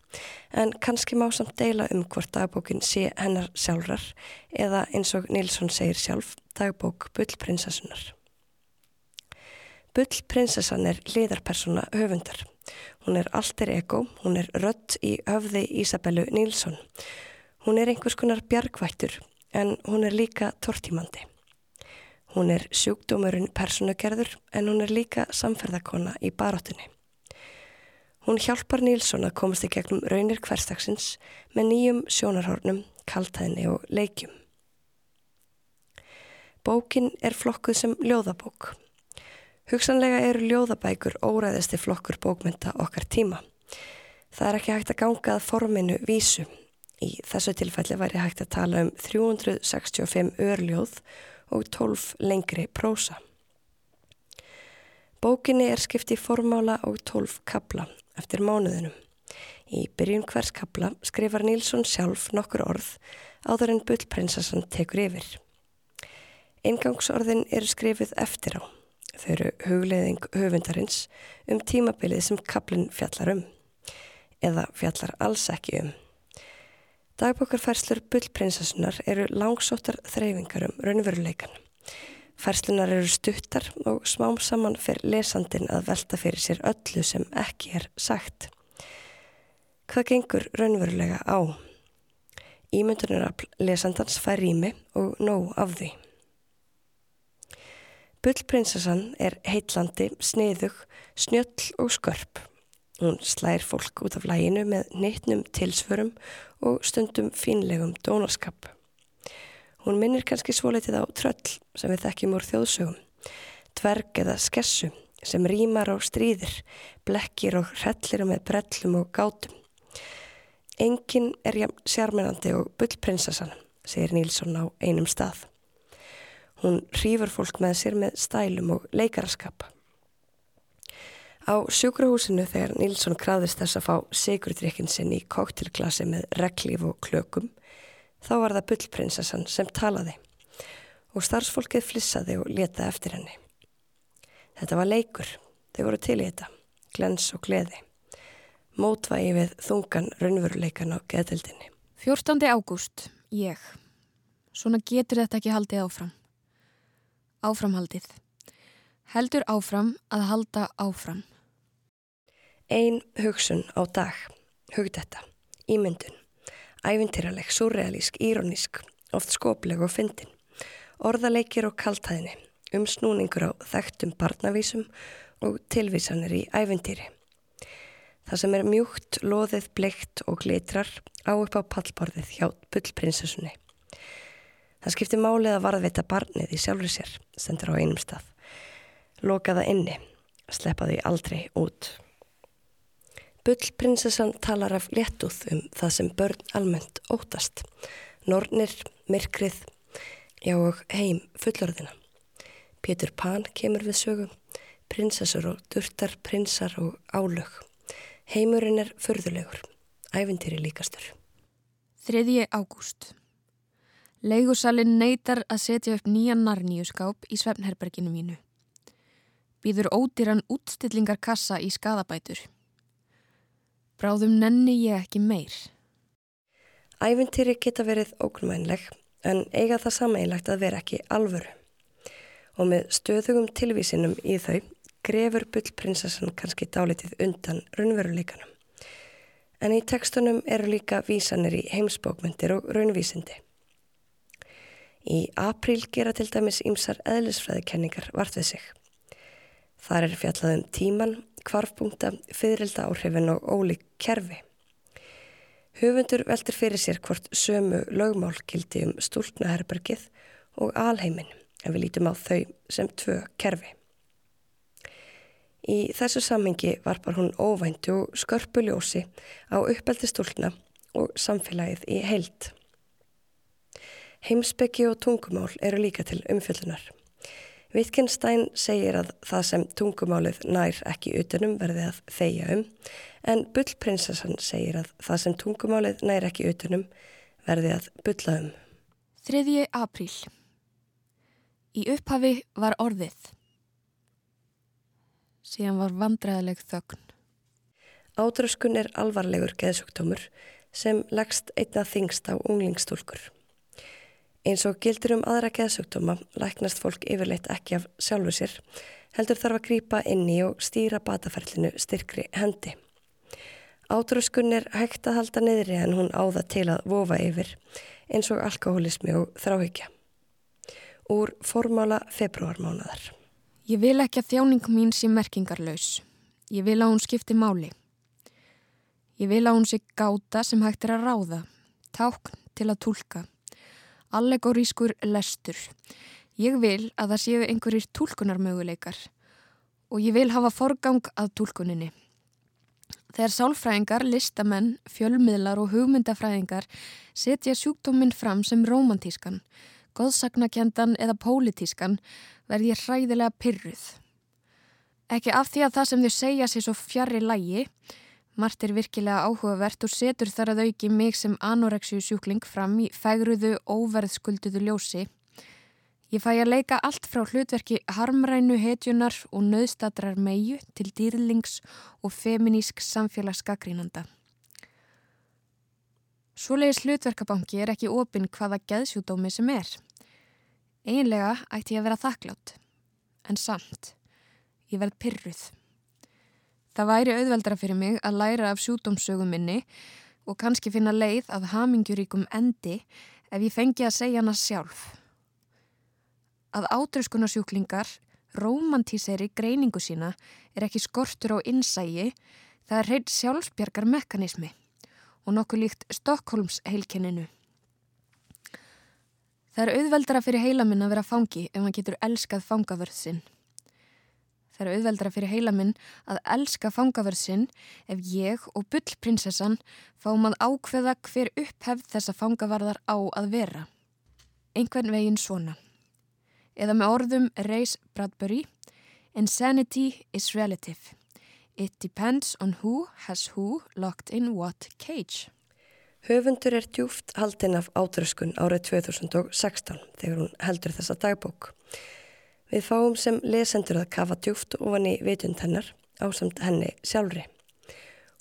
en kannski má samt deila um hvort dagbókin sé hennar sjálfrar eða eins og Nilsson segir sjálf, dagbók Bullprinsessunar. Bullprinsessan er liðarpersona höfundar. Hún er alter ego, hún er rött í höfði Ísabellu Nílsson. Hún er einhvers konar bjargvættur en hún er líka tortímandi. Hún er sjúkdómurinn personugerður en hún er líka samferðakona í baróttunni. Hún hjálpar Nílsson að komast í gegnum raunir hverstagsins með nýjum sjónarhornum, kaltæðinni og leikjum. Bókin er flokkuð sem ljóðabók. Hugsanlega eru ljóðabækur óræðasti flokkur bókmynda okkar tíma. Það er ekki hægt að ganga að forminu vísu. Í þessu tilfelli væri hægt að tala um 365 örljóð og 12 lengri prósa. Bókinni er skipt í formála og 12 kabla eftir mánuðinum. Í byrjun hvers kabla skrifar Nílsson sjálf nokkur orð áður en bullprinsessan tekur yfir. Eingangsorðin eru skrifið eftir á. Þau eru hugleðing höfundarins um tímabilið sem kaplinn fjallar um eða fjallar alls ekki um. Dagbókarfærslur bullprinsessunar eru langsóttar þreyfingar um raunveruleikan. Færslunar eru stuttar og smám saman fer lesandin að velta fyrir sér öllu sem ekki er sagt. Hvað gengur raunverulega á? Ímyndunar af lesandans fær rými og nóg af því. Bullprinsessan er heitlandi, sniðug, snjöll og skörp. Hún slær fólk út af læginu með neittnum tilsförum og stundum fínlegum dónaskap. Hún minnir kannski svoleitið á tröll sem við þekkjum úr þjóðsögum, dverg eða skessu sem rýmar á stríðir, blekkir og hrellir með brellum og gátum. Engin er jæm sjármennandi og bullprinsessan, segir Nílsson á einum stað. Hún rýfur fólk með sér með stælum og leikaraskap. Á sjúkrahúsinu þegar Nílsson krafðist þess að fá sigurdrykkin sinn í koktelglasi með reglíf og klökum, þá var það bullprinsessan sem talaði og starfsfólkið flissaði og letaði eftir henni. Þetta var leikur, þau voru til í þetta, glens og gleði. Mótvægi við þungan raunveruleikan á geðildinni. 14. ágúst, ég. Svona getur þetta ekki haldið áfram. Áframhaldið. Heldur áfram að halda áfram. Ein hugsun á dag, hugdetta, ímyndun, ævintýraleg, surrealísk, írónísk, oft skopleg og fyndin, orðaleikir og kaltæðinni, umsnúningur á þekktum barnavísum og tilvísanir í ævintýri. Það sem er mjúkt, loðið, bleikt og glitrar á upp á pallborðið hjá bullprinsessunni. Það skiptir málið að varðveita barnið í sjálfur sér, stendur á einum stað. Loka það inni, sleppa því aldrei út. Bullprinsessan talar af léttúð um það sem börn almennt ótast. Nornir, myrkrið, já og heim fullorðina. Pétur Pan kemur við sögum, prinsessur og durtar, prinsar og álög. Heimurinn er förðulegur, æfintýri líkastur. 3. ágúst. Leigusalinn neytar að setja upp nýjan narníuskáp í svefnherberginu mínu. Býður ódýran útstillingar kassa í skadabætur. Bráðum nenni ég ekki meir. Æventýri geta verið ógnmænleg en eiga það sameigilegt að vera ekki alvöru. Og með stöðugum tilvísinum í þau grefur bullprinsessan kannski dálitið undan raunveruleikanum. En í tekstunum eru líka vísanir í heimsbókmyndir og raunvísindi. Í apríl gera til dæmis ímsar eðlisfræðikenningar vart við sig. Þar er fjallað um tíman, kvarfbúnta, fyririlda áhrifin og ólík kerfi. Höfundur veldur fyrir sér hvort sömu lögmál kildi um stúlknaherbergið og alheimin en við lítum á þau sem tvö kerfi. Í þessu samhengi varpar hún óvæntu og skörpu ljósi á uppeldi stúlkna og samfélagið í heilt. Heimsbyggi og tungumál eru líka til umfjöldunar. Wittgenstein segir að það sem tungumálið nær ekki utanum verði að þeia um, en bullprinsessan segir að það sem tungumálið nær ekki utanum verði að bulla um. 3. apríl Í upphafi var orðið. Síðan var vandræðileg þögn. Átröskun er alvarlegur geðsugtómur sem leggst einna þingst á unglingstúlkur. Eins og gildur um aðra geðsugtóma læknast fólk yfirleitt ekki af sjálfu sér, heldur þarf að grýpa inni og stýra bataferlinu styrkri hendi. Átröskun er hægt að halda niðri en hún áða til að vofa yfir eins og alkoholismi og þráhyggja. Úr formála februarmánaðar. Ég vil ekki að þjáning mín sé merkingarlaus. Ég vil að hún skipti máli. Ég vil að hún sé gáta sem hægt er að ráða, tákn til að tólka, allegorískur lestur. Ég vil að það séu einhverjir tólkunarmöguleikar og ég vil hafa forgang að tólkuninni. Þegar sálfræðingar, listamenn, fjölmiðlar og hugmyndafræðingar setja sjúkdóminn fram sem romantískan, goðsagnakjendan eða pólitískan verð ég hræðilega pyrruð. Ekki af því að það sem þau segja sér svo fjarr í lægi, Mart er virkilega áhugavert og setur þar að auki mig sem anoreksju sjúkling fram í fægruðu óverðskulduðu ljósi. Ég fæ að leika allt frá hlutverki harmrænu hetjunar og nöðstatrar meiu til dýrlings og feminísk samfélagsgagrínanda. Svoleiðis hlutverkabanki er ekki opinn hvaða geðsjúdómi sem er. Einlega ætti ég að vera þakklátt, en samt, ég verð pyrruð. Það væri auðveldra fyrir mig að læra af sjúdómsögum minni og kannski finna leið að hamingjuríkum endi ef ég fengi að segja hana sjálf. Að átröskunarsjúklingar romantíseri greiningu sína er ekki skortur á innsægi, það er heilt sjálfsbjargar mekanismi og nokkuð líkt Stokkólms heilkenninu. Það er auðveldra fyrir heilaminn að vera fangi ef hann getur elskað fangavörð sinn. Það er auðveldra fyrir heila minn að elska fangaverð sinn ef ég og bullprinsessan fáum að ákveða hver upphefð þessa fangavarðar á að vera. Einhvern veginn svona. Eða með orðum Reis Bradbury, Insanity is relative. It depends on who has who locked in what cage. Höfundur er djúft haldinn af átröskun árið 2016 þegar hún heldur þessa dagbók. Við fáum sem lesendur að kafa djúft ofan í vitund hennar á samt henni sjálfri.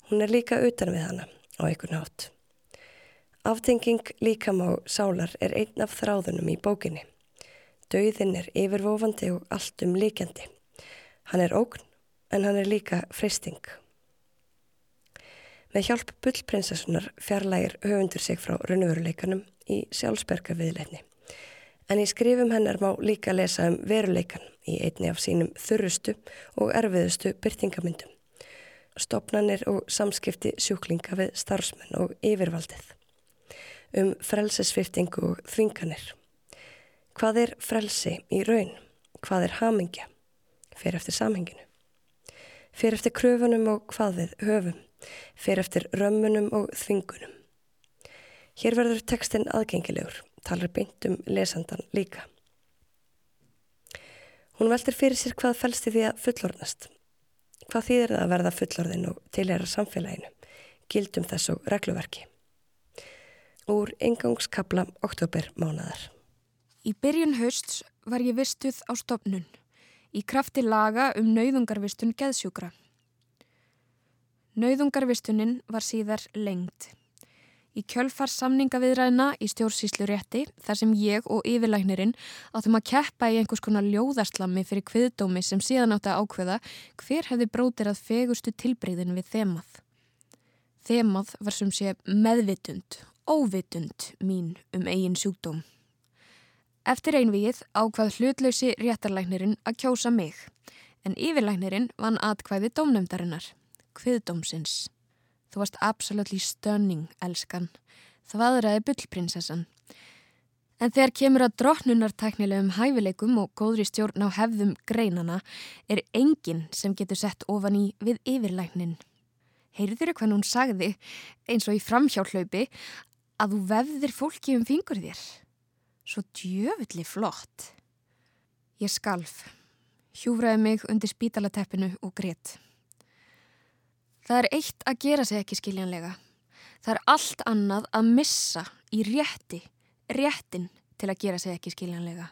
Hún er líka utan við hana á einhvern hátt. Aftenging líkam á sálar er einn af þráðunum í bókinni. Dauðin er yfirvofandi og allt um líkjandi. Hann er ógn en hann er líka fristing. Með hjálp bullprinsessunar fjarlægir höfundur sig frá raunveruleikanum í sjálfsberga viðleitni. En í skrifum hennar má líka lesa um veruleikan í einni af sínum þurrustu og erfiðustu byrtingamyndum. Stopnanir og samskipti sjúklinga við starfsmenn og yfirvaldið. Um frelsesviftingu og þvinganir. Hvað er frelsi í raun? Hvað er hamingja? Fyrir eftir samhenginu. Fyrir eftir kröfunum og hvað við höfum. Fyrir eftir römmunum og þvingunum. Hér verður tekstinn aðgengilegur talar beint um lesandan líka. Hún veldur fyrir sér hvað fælst í því að fullornast. Hvað þýðir það að verða fullorðin og tilhera samfélaginu, gildum þess og regluverki. Úr engangskabla oktober mánadar. Í byrjun hösts var ég vistuð á stopnun, í krafti laga um nauðungarvistun geðsjúkra. Nauðungarvistunin var síðar lengt. Í kjölfar samningaviðræðina í stjórnsýslu rétti þar sem ég og yfirlæknirinn áttum að keppa í einhvers konar ljóðarslammi fyrir kviðdómi sem síðan átti að ákveða hver hefði brótir að fegustu tilbreyðin við þemað. Þemað var sem sé meðvitund, óvitund mín um eigin sjúkdóm. Eftir einvið ákvað hlutlausi réttarlæknirinn að kjósa mig en yfirlæknirinn vann atkvæði dómnefndarinnar, kviðdómsins. Þú varst absolutely stunning, elskan. Það vaðraði bullprinsessan. En þegar kemur að drotnunartæknilegum hæfileikum og góðri stjórn á hefðum greinana er enginn sem getur sett ofan í við yfirlæknin. Heyrður þau hvernig hún sagði, eins og í framhjálplaupi, að þú vefðir fólki um fingur þér? Svo djöfulli flott. Ég skalf, hjúfraði mig undir spítalateppinu og greitt. Það er eitt að gera sig ekki skiljanlega. Það er allt annað að missa í rétti réttin til að gera sig ekki skiljanlega.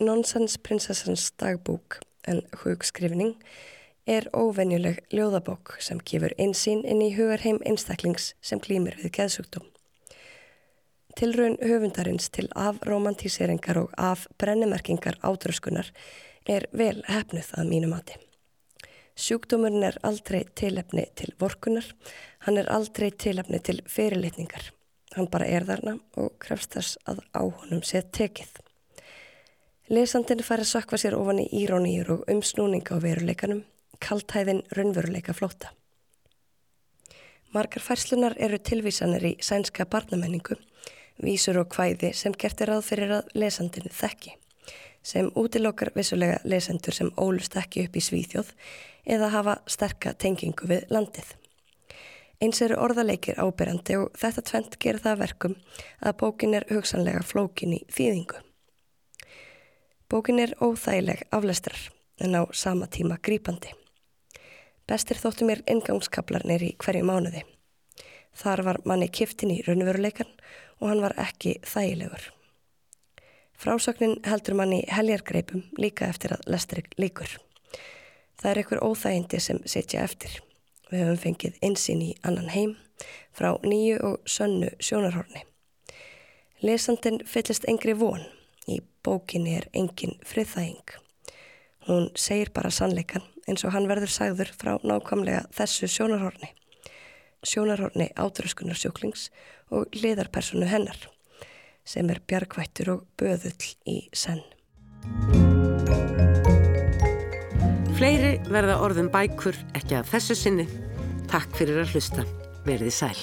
Nonsens prinsessans dagbúk en hugskrifning er óvenjuleg ljóðabók sem gefur einsýn inn í hugarheim einstaklings sem klýmir við geðsugdóm. Tilraun höfundarins til af romantíseringar og af brennimerkingar átröskunar er vel hefnuð að mínu mati. Sjúkdómurinn er aldrei tilefni til vorkunar, hann er aldrei tilefni til fyrirlitningar. Hann bara er þarna og krefst þess að á honum sé tekið. Lesandin fær að sökva sér ofan í írónýjur og umsnúninga á veruleikanum, kaltæðin raunveruleika flóta. Margar færslunar eru tilvísanir í sænska barnamenningu, vísur og hvæði sem gert er ráð fyrir að lesandinu þekki, sem útilokkar vissulega lesendur sem ólust ekki upp í svíþjóð eða hafa sterka tengingu við landið. Eins eru orðaleikir ábyrjandi og þetta tvent gerir það verkum að bókin er hugsanlega flókin í þýðingu. Bókin er óþægileg aflestrar en á sama tíma grípandi. Bestir þóttu mér ingangskaplarnir í hverju mánuði. Þar var manni kiftin í raunveruleikan og hann var ekki þægilegur. Frásögnin heldur manni heljargreipum líka eftir að lestrik líkur. Það er einhver óþægindi sem setja eftir. Við höfum fengið einsinn í annan heim frá nýju og sönnu sjónarhorni. Lesandin fyllist engri von. Í bókinni er engin friðþæging. Hún segir bara sannleikan eins og hann verður sagður frá nákvæmlega þessu sjónarhorni. Sjónarhorni átröskunar sjúklings og liðarpersonu hennar sem er bjargvættur og böðull í senn. Fleiri verða orðum bækur ekki að þessu sinni. Takk fyrir að hlusta. Verði sæl.